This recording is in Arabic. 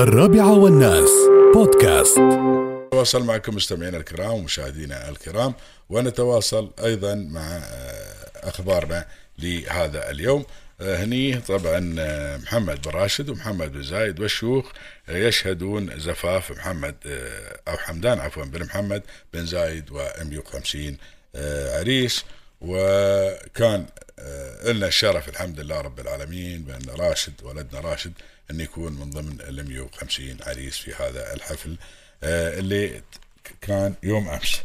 الرابعة والناس. بودكاست. نتواصل معكم مستمعينا الكرام ومشاهدينا الكرام ونتواصل أيضا مع آه، أخبارنا لهذا اليوم. آه، هني طبعا آه، محمد بن راشد ومحمد بن زايد والشيوخ يشهدون زفاف محمد أو حمدان عفوا بن محمد بن زايد و 150 عريس. وكان لنا الشرف الحمد لله رب العالمين بأن راشد ولدنا راشد أن يكون من ضمن ال 150 عريس في هذا الحفل آه، اللي كان يوم أمس.